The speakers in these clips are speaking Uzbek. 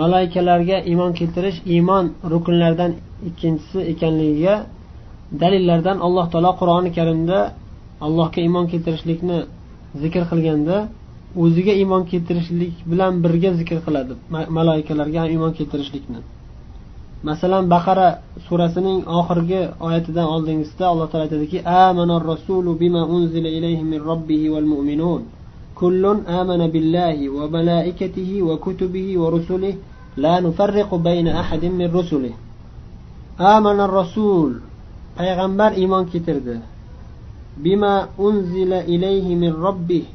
malaikalarga iymon keltirish iymon rukunlaridan ikkinchisi ekanligiga dalillardan alloh taolo qur'oni karimda allohga iymon keltirishlikni zikr qilganda o'ziga iymon keltirishlik bilan birga zikr qiladi maloikalarga ham iymon keltirishlikni. Masalan baqara surasining oxirgi oyatidan oldingisida alloh taolo aytadiki amanar rasulu bima unzila ilayhi min robbihi val mu'minun. كل آمن بالله وملائكته وكتبه ورسله لا نفرق بين أحد من رسله آمن الرسول payg'ambar iymon keltirdi bima unzila ilayhi min robbih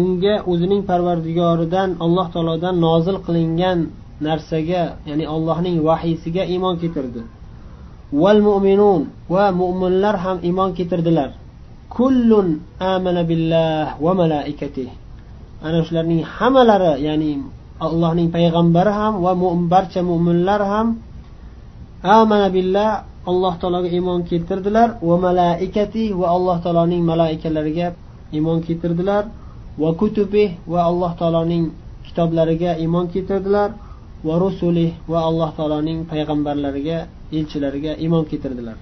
unga o'zining parvardigoridan alloh taolodan nozil qilingan narsaga ya'ni allohning vahiysiga iymon keltirdi val mu'minun va mo'minlar ham iymon keltirdilar Kullun amana billah va malaikatih ana shularning hammalari ya'ni allohning payg'ambari ham va barcha mo'minlar ham amana billah alloh taologa iymon keltirdilar. Va malaikati va alloh taoloning malaikalariga iymon keltirdilar. Va kutubi va alloh taoloning kitoblariga iymon keltirdilar. Va rusuli va alloh taoloning payg'ambarlariga elchilariga iymon keltirdilar.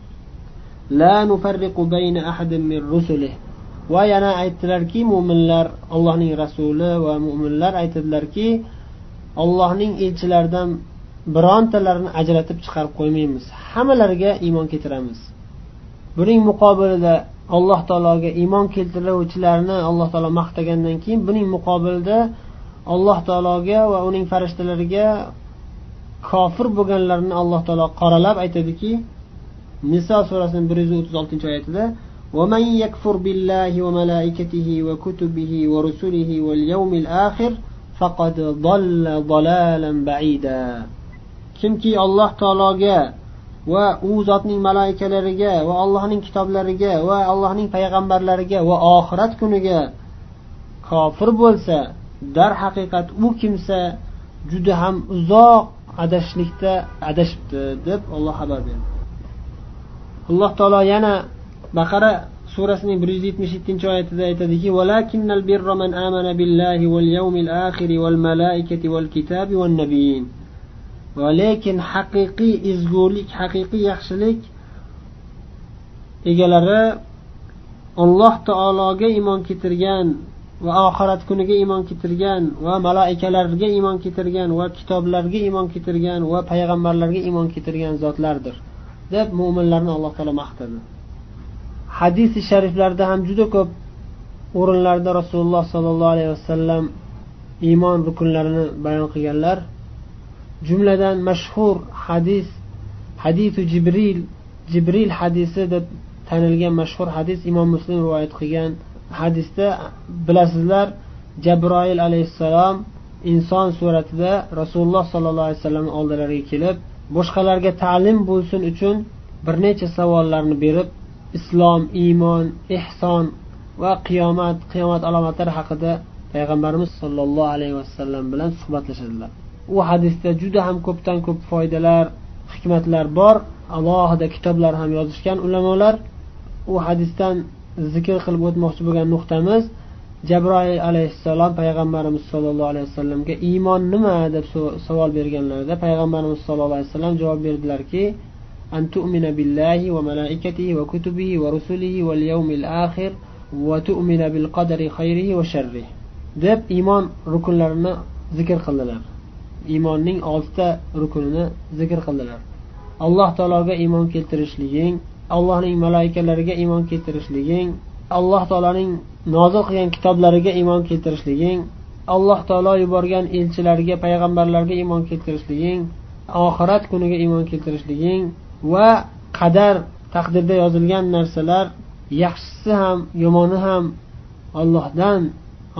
La nufarriqu bayna ahadin min rusulih va yana aytdilarki mo'minlar allohning rasuli va mo'minlar aytadilarki allohning elchilaridan birontalarini ajratib chiqarib qo'ymaymiz. Hammalariga iymon keltiramiz. Buning muqobilida alloh taologa iymon keltiruvchilarni alloh taolo maqtagandan keyin buning muqobilida alloh taologa va uning farishtalariga kofir bo'lganlarni alloh taolo qoralab aytadiki niso surasining bir yuz o'ttiz oltinchi oyatida ومن يكفر بالله وملائكته وكتبه ورسله واليوم الآخر فقد ضل ضلالا بعيدا kimki alloh taologa va u zotning malaikalariga va allohning kitoblariga va allohning payg'ambarlariga va oxirat kuniga kofir bo'lsa darhaqiqat u kimsa juda ham uzoq adashishlikda adashibdi deb olloh xabar berdi Alloh taolo yana baqara surasining bir yuz yetmish yettinchi oyatida aytadiki va lekin haqiqiy ezgulik haqiqiy yaxshilik egalari alloh taologa iymon keltirgan va oxirat kuniga iymon keltirgan va malaikalarga iymon keltirgan va kitoblarga iymon keltirgan va payg'ambarlarga iymon keltirgan zotlardir. Deb mo'minlarni alloh taolo maqtadi. Hadisi shariflarda ham juda ko'p o'rinlarda rasululloh sollallohu alayhi vasallam iymon rukunlarini bayon qilganlar. Jumladan mashhur hadis hadisu jibril jibril hadisi deb tanilgan mashhur hadis imom muslim rivoyat qilgan hadisda bilasizlar jabroil alayhissalom inson suratida rasululloh sollallohu alayhi vasallam oldilariga kelib boshqalarga ta'lim bo'lsin uchun bir necha savollarni berib islom iymon ehson va qiyomat qiyomat alomatlari haqida payg'ambarimiz sollallohu alayhi vasallam bilan suhbatlashadilar. U hadisda juda ham ko'pdan ko'p foydalar hikmatlar bor. Alohida kitoblar ham yozishgan ulamolar. U hadisdan zikr qilib o'tmoqchi bo'lgan nuqtamiz jabroil alayhissalom payg'ambarimiz sollallohu alayhi vasallamga iymon nima deb savol berganlarida payg'ambarimiz sollallohu alayhi vasallam javob berdilarki أن تؤمن بالله وملائكته وكتبه ورسله واليوم الآخر وتؤمن بالقدر خيره وشره deb iymon rukunlarini zikr qildilar iymonning oltita rukunini zikr qildilar alloh taologa iymon keltirishliging allohning malaikalariga iymon keltirishliging alloh taoloning nozil qilgan kitoblariga iymon keltirishliging alloh taolo yuborgan elchilarga payg'ambarlarga iymon keltirishliging oxirat kuniga iymon keltirishliging va qadar taqdirda yozilgan narsalar yaxshisi ham yomoni ham ollohdan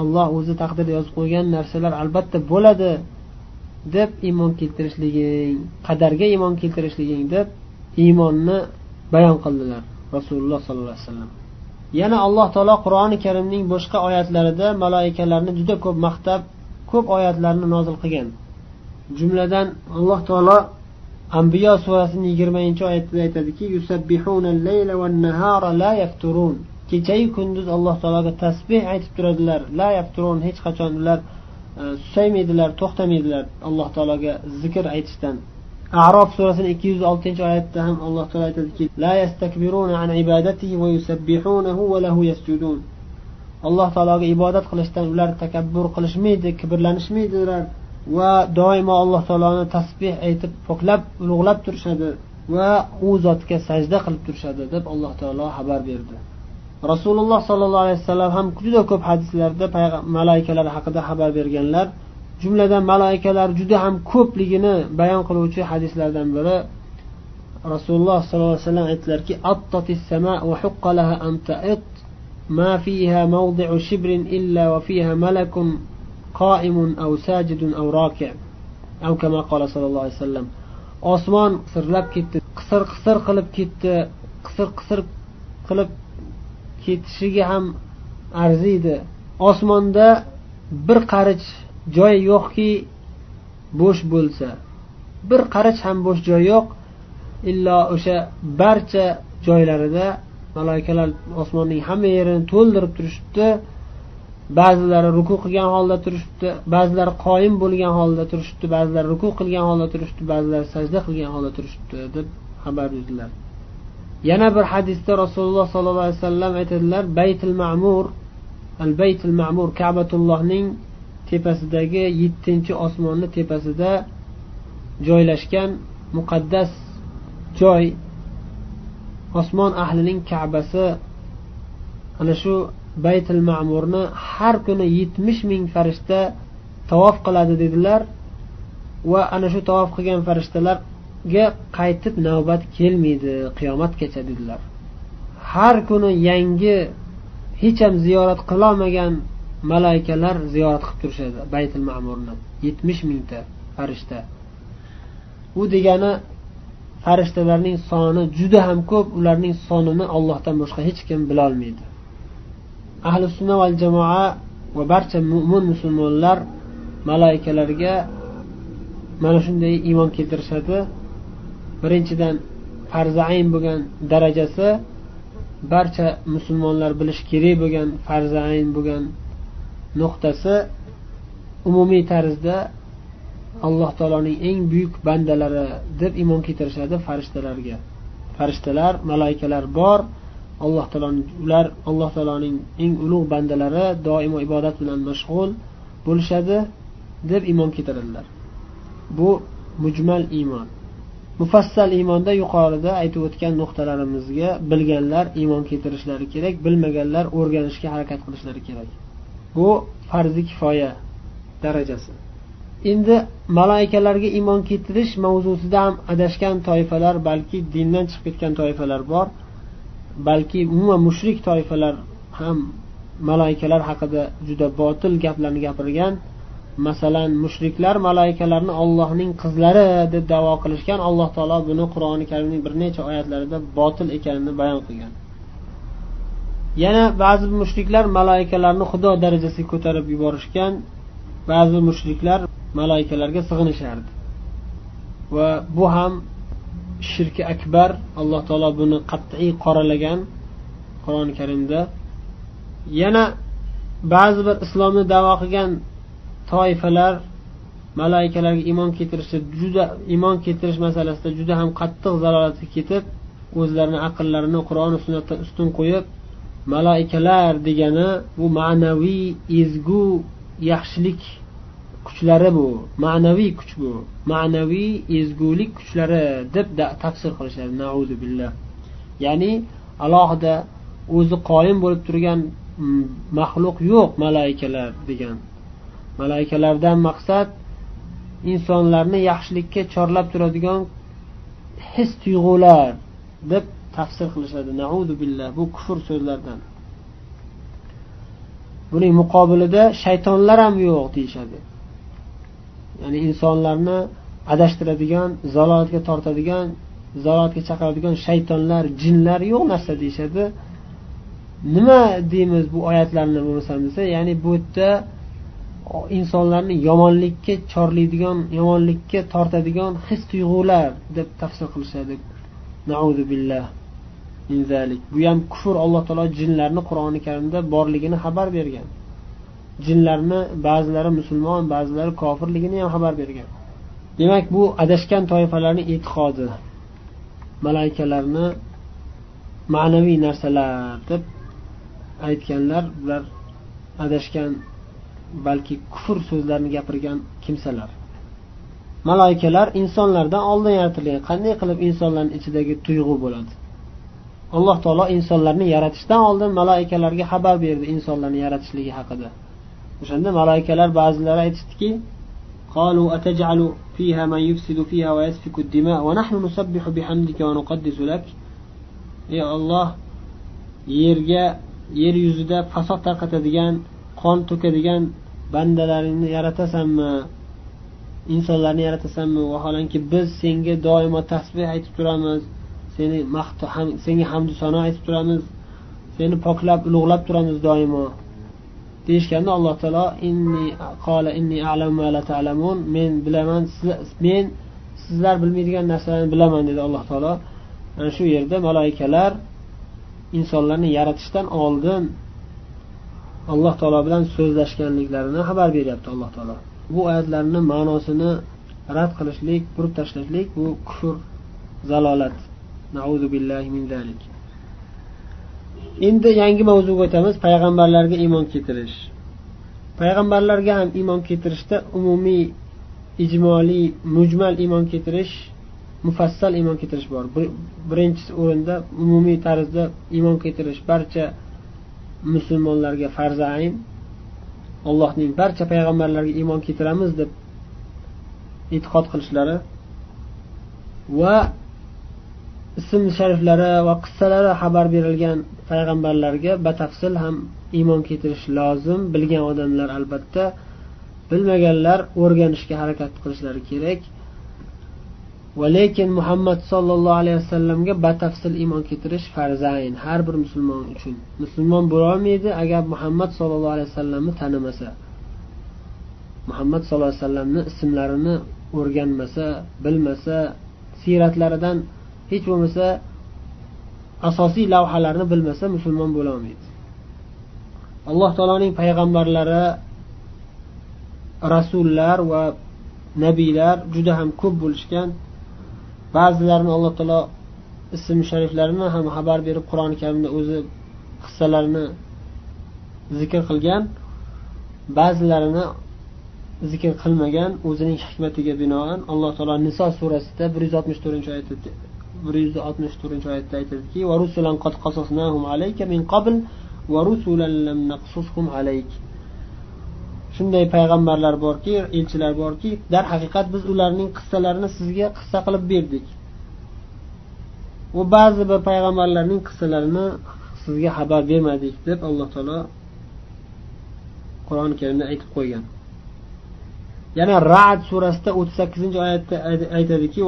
olloh o'zi taqdirda yozib qo'ygan narsalar albatta bo'ladi deb iymon keltirishliging qadarga iymon keltirishliging deb iymonni bayon qildilar rasululloh sollallohu alayhi vasallam. Yana alloh taolo qur'oni karimning boshqa oyatlarida maloikalarni juda ko'p maqtab ko'p oyatlarni nozil qilgan. Jumladan alloh taolo ambiyo surasining yigirmanchi oyatida aytadiki kechayu kunduz alloh taologa tasbeh aytib turadilar. La yafturun hech qachon ular e, susaymaydilar to'xtamaydilar alloh taologa zikr aytishdan. Arof surasini ikki yuz oltinchi oyatda ham alloh taolo aytadiki la yastakbiruna an ibadatihi va yusabbihunahu va lahu yasjudun. Alloh taologa ibodat qilishdan ular takabbur qilishmaydi kibrlanishmaydilar va doimo alloh taoloni tasbeh aytib poklab ulug'lab turishadi va u zotga sajda qilib turishadi deb alloh taolo xabar berdi. Rasululloh sollallohu alayhi vasallam ham juda ko'p hadislarda malaikalar haqida xabar berganlar jumladan malaikalar juda ham ko'pligini bayon qiluvchi hadislardan biri. Rasululloh sollallohu alayhi vasallam aytdilarki huqqalaha ma fiha mawdi'u shibrin illa fiha malakun aw sajidun aw osmon qisirlab ketdi qisir qisir qilib ketdi qisir qisir qilib ketishiga ham arziydi. Osmonda bir qarich joy yo'qki bo'sh bo'lsa. Bir qarich ham bo'sh joy yo'q illo o'sha barcha joylarida malaikalar osmonning hamma yerini to'ldirib turishibdi ba'zilari ruku qilgan holda turishibdi ba'zilari qoyim bo'lgan holda turishibdi ba'zilari ruku qilgan holda turishibdi ba'zilari sajda qilgan holda turishibdi deb xabar berdilar. Yana bir hadisda rasululloh sollallohu alayhi vasallam aytadilar baytil ma'mur al baytil ma'mur kabatullohning tepasidagi yettinchi osmonni tepasida joylashgan muqaddas joy osmon ahlining kabasi. Ana shu baytil ma'murni har kuni yetmish ming farishta tavof qiladi dedilar va ana shu tavof qilgan farishtalarga qaytib navbat kelmaydi qiyomatgacha dedilar. Har kuni yangi hech ham ziyorat qilolmagan malaikalar ziyorat qilib turishadi baytil ma'murni. Yetmish mingta farishta. U degani farishtalarning soni juda ham ko'p ularning sonini ollohdan boshqa hech kim bilolmaydi. Ahli sunna val jamoa va barcha mo'min musulmonlar malaykalarga mana shunday iymon keltirishadi. Birinchidan farzayn bo'lgan darajasi barcha musulmonlar bilishi kerak bo'lgan farzayn bo'lgan nuqtasi umumiy tarzda alloh taoloning eng buyuk bandalari deb iymon keltirishadi farishtalarga. Farishtalar malaikalar bor. Alloh taoloning ular alloh taoloning eng ulug' bandalari doimo ibodat bilan mashg'ul bo'lishadi deb iymon keltiradilar. Bu mujmal iymon. Mufassal iymonda yuqorida aytib o'tgan nuqtalarimizga bilganlar iymon keltirishlari kerak bilmaganlar o'rganishga harakat qilishlari kerak. Bu farzi kifoya darajasi. Endi malaikalarga iymon keltirish mavzusida ham adashgan toifalar balki dindan chiqib ketgan toifalar bor balki umuman mushrik toifalar ham malaikalar haqida juda botil gaplarni gapirgan. Masalan mushriklar malaikalarni ollohning qizlari deb davo qilishgan alloh taolo buni qur'oni karimning bir necha oyatlarida botil ekanini bayon qilgan. Yana ba'zi mushriklar malaikalarni xudo darajasiga ko'tarib yuborishgan ba'zi mushriklar malaikalarga sig'inishardi. Va bu ham shirki akbar alloh taolo buni qat'iy qoralagan qur'oni karimda. Yana ba'zi bir islomni davo qilgan toifalar malaikalarga iymon keltirishda juda iymon keltirish masalasida juda ham qattiq zalolatga ketib o'zlarini aqllarini qur'oni sunnatdan ustun qo'yib malaikalar degani bu ma'naviy ezgu yaxshilik kuchlari bu. Ma'naviy kuch bu. Ma'naviy ezgulik kuchlari deb tafsir qilishadi. Nauzu billah. Ya'ni alohida o'zi qoyim bo'lib turgan mm, maxluq yo'q malaikalar degan. Malaikalardan maqsad insonlarni yaxshilikka chorlab turadigan his tuyg'ular deb tafsir qilishadi. Naudu billah bu kufr so'zlardan buning muqobilida shaytonlar ham yo'q deyishadi. Ya'ni insonlarni adashtiradigan zalolatga tortadigan zalolatga chaqiradigan shaytonlar jinlar yo'q narsa deyishadi. Nima deymiz bu oyatlarni bo'lmasam desa ya'ni bu yerda insonlarni yomonlikka chorlaydigan yomonlikka tortadigan his tuyg'ular deb tafsir qilishadi. Billah. Bu ham kufr alloh taolo jinlarni qur'oni karimda borligini xabar bergan. Jinlarni ba'zilari musulmon ba'zilari kofirligini ham xabar bergan. Demak bu adashgan toifalarning e'tiqodi. Malaikalarni ma'naviy narsalar deb aytganlar bular adashgan balki kufr so'zlarni gapirgan kimsalar. Maloikalar insonlardan oldin yaratilgan. Qanday qilib insonlarni ichidagi tuyg'u bo'ladi? alloh taolo insonlarni yaratishdan oldin maloikalarga xabar berdi insonlarni yaratishligi haqida o'shanda maloikalar ba'zilari aytishdiki قالوا أتجعل فيها من يفسد فيها ويسفك الدماء ونحن نسبح بحمدك ونقدس لك يا الله yerga yer yuzida fasod tarqatadigan qon to'kadigan bandalaringni yaratasanmi insonlarni yaratasanmi vaholanki biz senga doimo tasbeh aytib turamiz Seni senga hamdu sano aytib turamiz. Seni poklab ulug'lab turamiz doimo. Deyishganda alloh taolo inni qola inni a'lamu la ta'lamun. Men bilaman men sizlar bilmaydigan narsalarni bilaman dedi alloh taolo. Ana shu yerda maloikalar insonlarni yaratishdan oldin alloh taolo bilan so'zlashganliklarini xabar beryapti alloh taolo. Bu oyatlarni ma'nosini rad qilishlik burib tashlashlik bu kufr zalolat. Billahi min zalik. Endi yangi mavzuga o'tamiz. Payg'ambarlarga iymon keltirish. Payg'ambarlarga ham iymon keltirishda umumiy ijmoliy mujmal iymon keltirish mufassal iymon keltirish bor. Birinchi o'rinda umumiy tarzda iymon keltirish. Barcha musulmonlarga farzi ayn allohning barcha payg'ambarlariga iymon keltiramiz deb e'tiqod qilishlari va ism shariflari va qissalari xabar berilgan payg'ambarlarga batafsil ham iymon keltirish lozim. Bilgan odamlar albatta bilmaganlar o'rganishga harakat qilishlari kerak. Va lekin muhammad sollallohu alayhi vasallamga batafsil iymon keltirish farzayn har bir musulmon uchun. Musulmon bo'lolmaydi agar muhammad sollallohu alayhi vasallamni tanimasa. Muhammad sallallohu alayhi vasallamni ismlarini o'rganmasa bilmasa siyratlaridan hech bo'lmasa asosiy lavhalarni bilmasa musulmon bo'lolmaydi alloh taoloning payg'ambarlari rasullar va nabiylar juda ham ko'p bo'lishgan. Ba'zilarini alloh taolo ism shariflarini ham xabar berib qur'oni karimda o'zi qissalarini zikr qilgan. Ba'zilarini zikr qilmagan o'zining hikmatiga binoan alloh taolo niso surasida bir yuz oltmish to'rtinchi oyatda bir yuz oltmish to'rtinchi oyatda aytadiki shunday payg'ambarlar borki elchilar borki darhaqiqat biz ularning qissalarini sizga qissa qilib berdik. Va ba'zi bir payg'ambarlarning qissalarini sizga xabar bermadik deb alloh taolo qur'oni karimda aytib qo'ygan. Yana rad surasida o'ttiz sakkizinchi oyatda aytadiki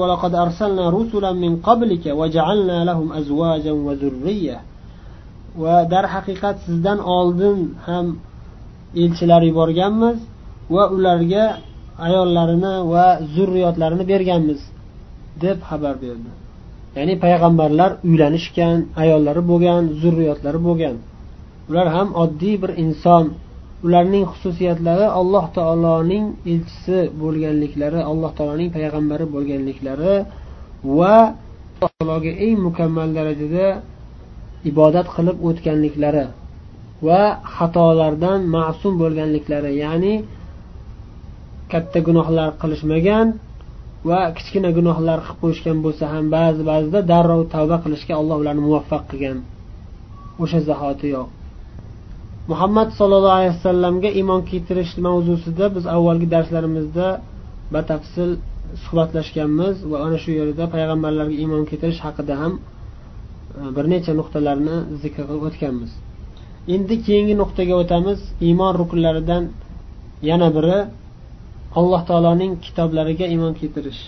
va darhaqiqat sizdan oldin ham elchilar yuborganmiz va ularga ayollarini va zurriyotlarini berganmiz deb xabar berdi ya'ni payg'ambarlar uylanishgan ayollari bo'lgan zurriyotlari bo'lgan. Ular ham oddiy bir inson ularning xususiyatlari alloh taoloning elchisi bo'lganliklari alloh taoloning payg'ambari bo'lganliklari va alloh taologa eng mukammal darajada ibodat qilib o'tganliklari va xatolardan ma'sum bo'lganliklari ya'ni katta gunohlar qilishmagan va kichkina gunohlar qilib qo'yishgan bo'lsa ham ba'zi ba'zida darrov tavba qilishga alloh ularni muvaffaq qilgan. O'sha zahotiyoq muhammad sollallohu alayhi vasallamga iymon keltirish mavzusida biz avvalgi darslarimizda batafsil suhbatlashganmiz va ana shu yerda payg'ambarlarga iymon keltirish haqida ham e, bir necha nuqtalarni zikr qilib o'tganmiz. Endi keyingi nuqtaga o'tamiz. Iymon rukunlaridan yana biri alloh taoloning kitoblariga iymon keltirish.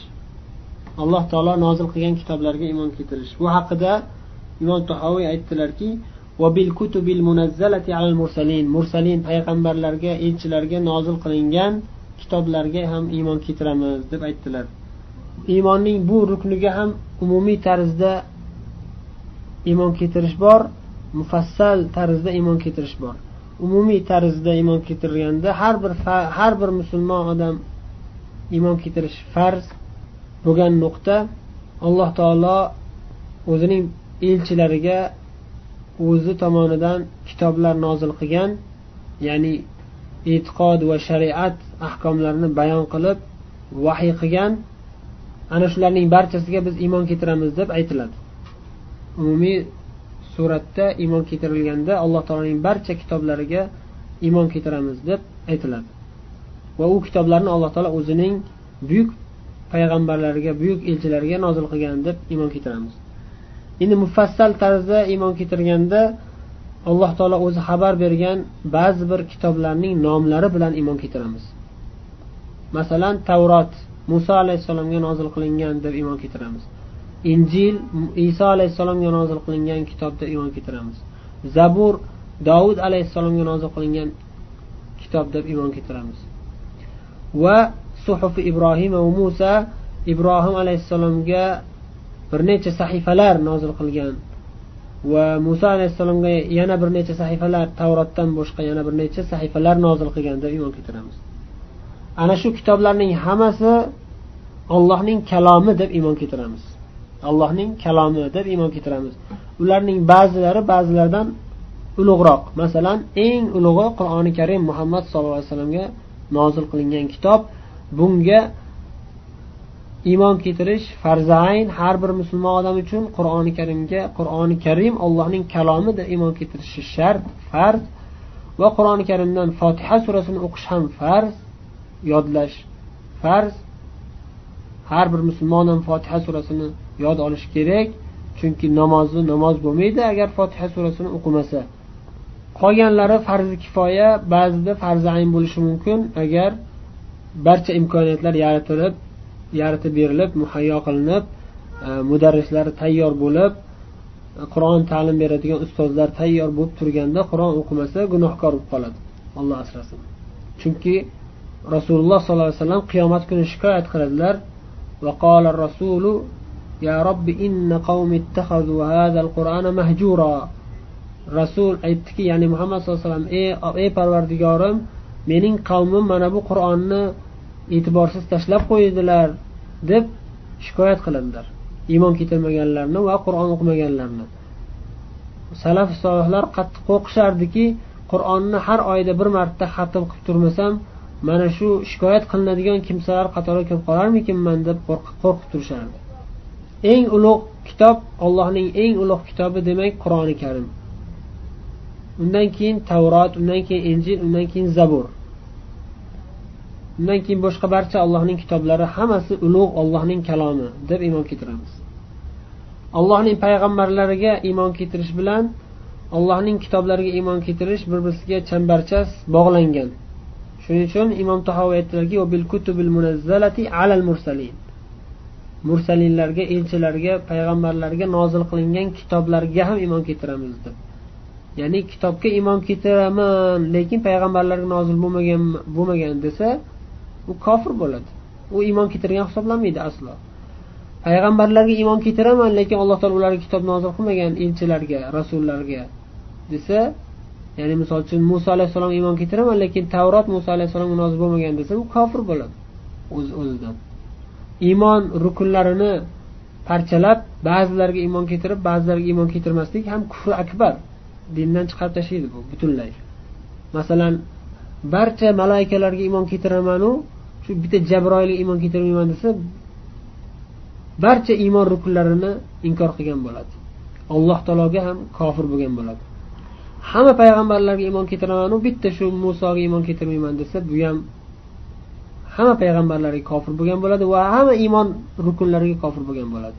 Alloh taolo nozil qilgan kitoblarga iymon keltirish. Bu haqida imom tahoviy aytdilarki mursalin. Payg'ambarlarga elchilarga nozil qilingan kitoblarga ham iymon keltiramiz deb aytdilar. Iymonning bu rukniga ham umumiy tarzda iymon keltirish bor mufassal tarzda iymon keltirish bor. Umumiy tarzda iymon keltirganda har bir har bir musulmon odam iymon keltirish farz bo'lgan nuqta alloh taolo o'zining elchilariga o'zi tomonidan kitoblar nozil qilgan ya'ni e'tiqod va shariat ahkomlarini bayon qilib vahiy qilgan. Ana shularning barchasiga biz iymon keltiramiz deb aytiladi. Umumiy suratda iymon keltirilganda alloh taoloning barcha kitoblariga iymon keltiramiz deb aytiladi. Va u kitoblarni alloh taolo o'zining buyuk payg'ambarlariga buyuk elchilariga nozil qilgan deb iymon keltiramiz. Endi mufassal tarzda iymon keltirganda alloh taolo o'zi xabar bergan ba'zi bir kitoblarning nomlari bilan iymon keltiramiz. Masalan tavrot muso alayhissalomga nozil qilingan deb iymon keltiramiz. Injil iso alayhissalomga nozil qilingan kitob deb iymon keltiramiz. Zabur dovud alayhissalomga nozil qilingan kitob deb iymon keltiramiz. Va suhufi ibrohim va musa ibrohim alayhissalomga bir necha sahifalar nozil qilgan. Va muso alayhissalomga yana bir necha sahifalar tavrotdan boshqa yana bir necha sahifalar nozil qilgan deb iymon keltiramiz. Ana shu kitoblarning hammasi ollohning kalomi deb iymon keltiramiz. Allohning kalomi deb iymon keltiramiz. Ularning ba'zilari ba'zilaridan ulug'roq. Masalan eng ulug'i qur'oni karim muhammad sallallohu alayhi vasallamga nozil qilingan kitob bunga iymon keltirish farzayn har bir musulmon odam uchun qur'oni karimga qur'oni karim allohning kalomi deb iymon keltirishi shart farz va qur'oni karimdan fotiha surasini o'qish ham farz yodlash farz. Har bir musulmon ham fotiha surasini yod olish kerak chunki namozni namoz bo'lmaydi agar fotiha surasini o'qimasa. Qolganlari farzi kifoya ba'zida farzi ayn bo'lishi mumkin agar barcha imkoniyatlar yaratilib yaratib berilib muhayyo qilinib e, mudarrislar tayyor bo'lib qur'on ta'lim beradigan ustozlar tayyor bo'lib turganda qur'on o'qimasa gunohkor bo'lib qoladi alloh asrasin chunki rasululloh sollallohu alayhi vasallam qiyomat kuni shikoyat qiladilar وقال الرسول يا رب إن قوم اتخذوا هذا القرآن مهجورا rasul aytdiki ya'ni muhammad sallallohu alayhi vasallam ey, ey parvardigorim mening qavmim mana bu qur'onni e'tiborsiz tashlab qo'ydilar Deb shikoyat qiladilar. Iymon keltirmaganlarni va qur'on o'qimaganlarni. Salaf solihlar qattiq qo'rqishardiki qur'onni har oyda bir marta xatm qilib turmasam mana shu shikoyat qilinadigan kimsalar qatoriga kirib qolarmikinman deb qo'rqib turishardi. Eng ulug' kitob allohning eng ulug' kitobi demak qur'oni karim. Undan keyin tavrot undan keyin injil undan keyin zabur. Undan keyin boshqa barcha allohning kitoblari hammasi ulug' ollohning kalomi deb iymon keltiramiz. Allohning payg'ambarlariga iymon keltirish bilan allohning kitoblariga iymon keltirish bir biriga chambarchas bog'langan. Shuning uchun imom tahoviy aytdilarki mursalinlarga elchilarga payg'ambarlarga nozil qilingan kitoblarga ham iymon keltiramiz deb. Ya'ni kitobga iymon keltiraman lekin payg'ambarlarga nozil bo'lmagan bo'lmagan desa u kofir bo'ladi. U iymon keltirgan hisoblanmaydi aslo. Payg'ambarlarga iymon keltiraman lekin alloh taolo ularga kitob nozil qilmagan elchilarga rasullarga desa ya'ni misol uchun muso alayhissalomga iymon keltiraman lekin tavrot muso alayhissalomga nozil bo'lmagan desa u kofir bo'ladi o'z o'zidan. Iymon rukunlarini parchalab ba'zilariga iymon keltirib ba'zilariga iymon keltirmaslik ham kufr akbar. Dindan chiqarib tashlaydi bu butunlay. Masalan barcha malaikalarga iymon keltiramanu shu bitta jabroilga iymon keltirmayman desa barcha iymon rukunlarini inkor qilgan bo'ladi. Alloh taologa ham kofir bo'lgan bo'ladi. Hamma payg'ambarlarga iymon keltiramanu bitta shu musoga iymon keltirmayman desa bu ham hamma payg'ambarlarga kofir bo'lgan bo'ladi va hamma iymon rukunlariga kofir bo'lgan bo'ladi.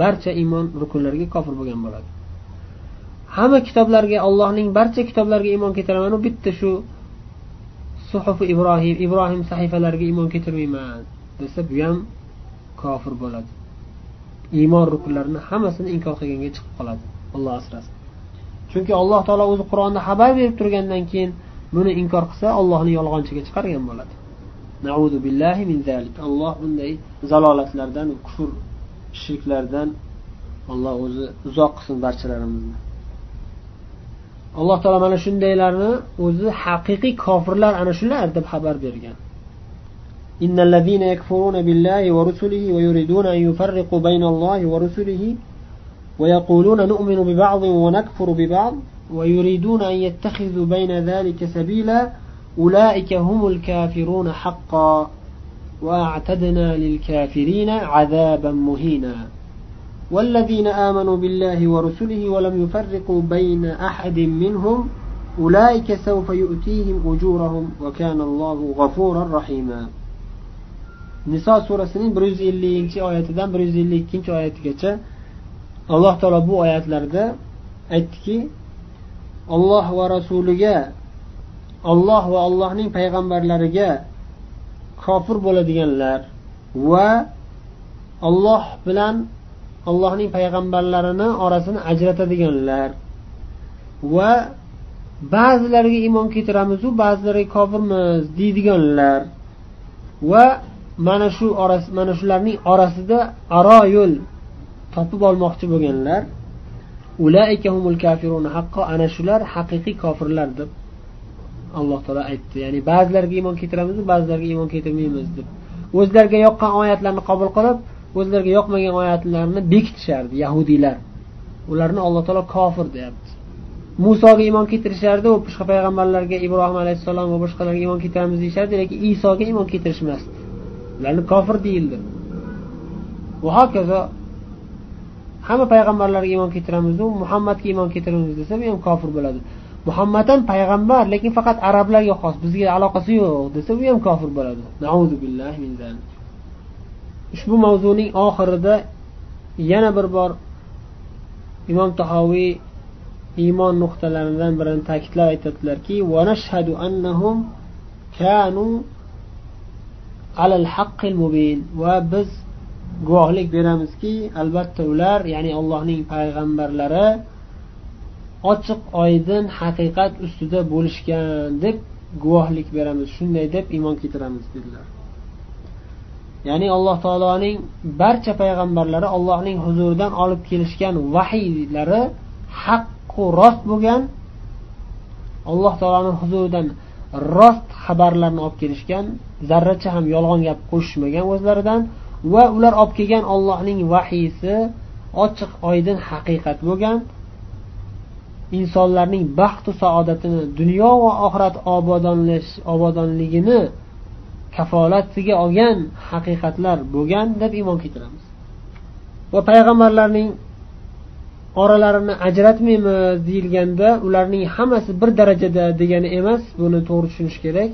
Barcha iymon rukunlariga kofir bo'lgan bo'ladi. Hamma kitoblarga allohning barcha kitoblariga iymon keltiramanu bitta shu suhufi ibrohim ibrohim sahifalariga iymon keltirmayman desa bu ham kofir bo'ladi. Iymon rukunlarini hammasini inkor qilganga chiqib qoladi alloh asrasin. Chunki alloh taolo o'zi qur'onda xabar berib turgandan keyin buni inkor qilsa ollohni yolg'onchiga chiqargan bo'ladi. Naudu billahi min zalik. Alloh bunday zalolatlardan kufr shirklardan alloh o'zi uzoq qilsin barchalarimizni alloh taolo mana shundaylarni o'zi haqiqiy kofirlar ana shular deb xabar bergan. إن الذين يكفرون بالله ورسله ويريدون أن يفرقوا بين الله ورسله ويقولون نؤمن ببعض ونكفر ببعض ويريدون أن يتخذوا بين ذلك سبيلا أولئك هم الكافرون حقا وأعتدنا للكافرين عذابا مهينا والذين آمنوا بالله ورسله ولم يفرقوا بين أحد منهم أولئك سوف يؤتيهم أجورهم وكان الله غفورا رحيما niso surasining bir yuz ellinchi oyatidan bir yuz ellik ikkinchi oyatigacha alloh taolo bu oyatlarda aytdiki olloh va rasuliga olloh va allohning payg'ambarlariga kofir bo'ladiganlar va olloh bilan allohning payg'ambarlarini orasini ajratadiganlar. Va ba'zilariga iymon keltiramizu ba'zilariga kofirmiz deydiganlar. Va mana shu orasi mana shularning orasida aro yo'l topib olmoqchi bo'lganlar. Haqqo ana shular haqiqiy kofirlar deb alloh taolo aytdi. Ya'ni ba'zilariga iymon keltiramiz ba'zilariga iymon keltirmaymiz deb. O'zlariga yoqqan oyatlarni qabul qilib o'zlariga yoqmagan oyatlarni bekitishardi yahudiylar. Ularni alloh taolo kofir deyapti. Musoga iymon keltirishardi u boshqa payg'ambarlarga ibrohim alayhissalom va boshqalarga iymon keltiramiz deyishardi lekin isoga iymon keltirishmasdi. Ularni kofir deyildi. Va hokazo hamma payg'ambarlarga iymon keltiramizu muhammadga iymon keltiramiz desa bu ham kofir bo'ladi. Muhammad ham payg'ambar lekin faqat arablarga xos bizga aloqasi yo'q desa bu ham kofir bo'ladi. Ushbu mavzuning oxirida yana bir bor imom tahoviy iymon nuqtalaridan birini ta'kidlab aytadilarki va biz guvohlik beramizki albatta ular ya'ni allohning payg'ambarlari ochiq oydin haqiqat ustida bo'lishgan deb guvohlik beramiz shunday deb iymon keltiramiz dedilar. Ya'ni alloh taoloning barcha payg'ambarlari allohning huzuridan olib kelishgan vahiylari haqqu rost bo'lgan alloh taoloni huzuridan rost xabarlarni olib kelishgan zarracha ham yolg'on gap qo'shishmagan o'zlaridan va ular olib kelgan ollohning vahiysi ochiq oydin haqiqat bo'lgan. Insonlarning baxtu saodatini dunyo va oxirat obodonligini kafolatiga olgan haqiqatlar bo'lgan deb iymon keltiramiz. Va payg'ambarlarning oralarini ajratmaymiz deyilganda ularning hammasi bir darajada degani emas buni to'g'ri tushunish kerak.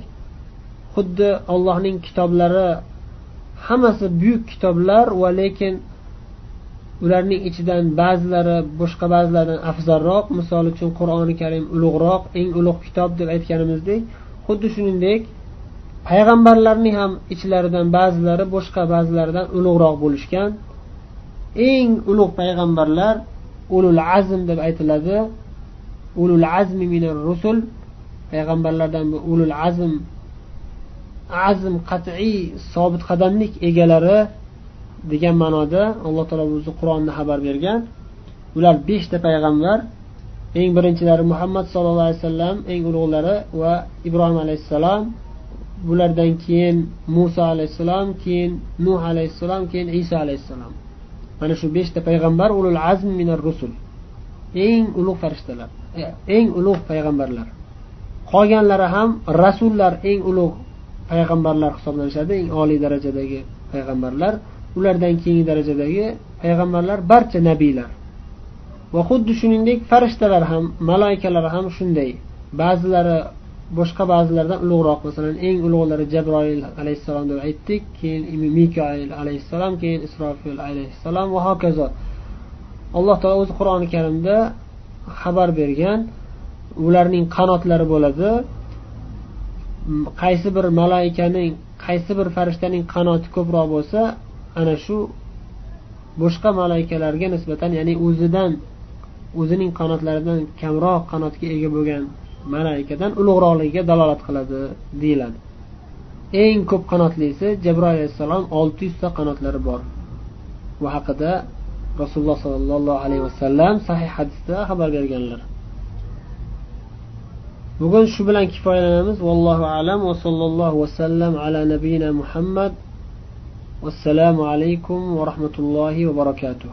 Xuddi allohning kitoblari hammasi buyuk kitoblar va lekin ularning ichidan ba'zilari boshqa ba'zilaridan afzalroq. Misol uchun qur'oni karim ulug'roq eng ulug' kitob deb aytganimizdek xuddi shuningdek payg'ambarlarning ham ichlaridan ba'zilari boshqa ba'zilaridan ulug'roq bo'lishgan. Eng ulug' payg'ambarlar ulul azm deb aytiladi. Ulul azmi minar rusul. Payg'ambarlardan bu ulul azm azm qat'iy sobit qadamlik egalari degan ma'noda alloh taolo o'zi qur'onda xabar bergan. Ular beshta payg'ambar. Eng birinchilari muhammad sallallohu alayhi vasallam eng ulug'lari va ibrohim alayhissalom. Bulardan keyin muso alayhissalom keyin nuh alayhissalom keyin iso alayhissalom. Mana shu beshta payg'ambar ulul azm minar rusul. Eng ulug' farishtalar e, eng ulug' payg'ambarlar. Qolganlari ham rasullar eng ulug' payg'ambarlar hisoblanishadi eng oliy darajadagi payg'ambarlar. Ulardan keyingi darajadagi payg'ambarlar barcha nabiylar. Va xuddi shuningdek farishtalar ham maloikalar ham shunday. Ba'zilari boshqa ba'zilarda ulug'roq. Masalan eng ulug'lari jabroil alayhissalom deb aytdik keyin mikoil alayhissalom keyin isrofil alayhissalom va hokazo. Alloh taolo o'zi qur'oni karimda xabar bergan ularning qanotlari bo'ladi. Qaysi bir malaikaning qaysi bir farishtaning qanoti ko'proq bo'lsa ana shu boshqa malaikalarga nisbatan ya'ni o'zidan o'zining qanotlaridan kamroq qanotga ega bo'lgan malaikadan ulug'roqligiga dalolat qiladi deyiladi. Eng ko'p qanotlisi jabroil alayhissalom olti yuzta qanotlari bor. Bu haqida rasululloh sollallohu alayhi vasallam sahih hadisda xabar berganlar. Bugun shu bilan kifoyalanamiz. Vallohu alam va sallallohu vasallam ala nabiyina muhammad. Vassalomu alaykum va rahmatullohi va barakatuh.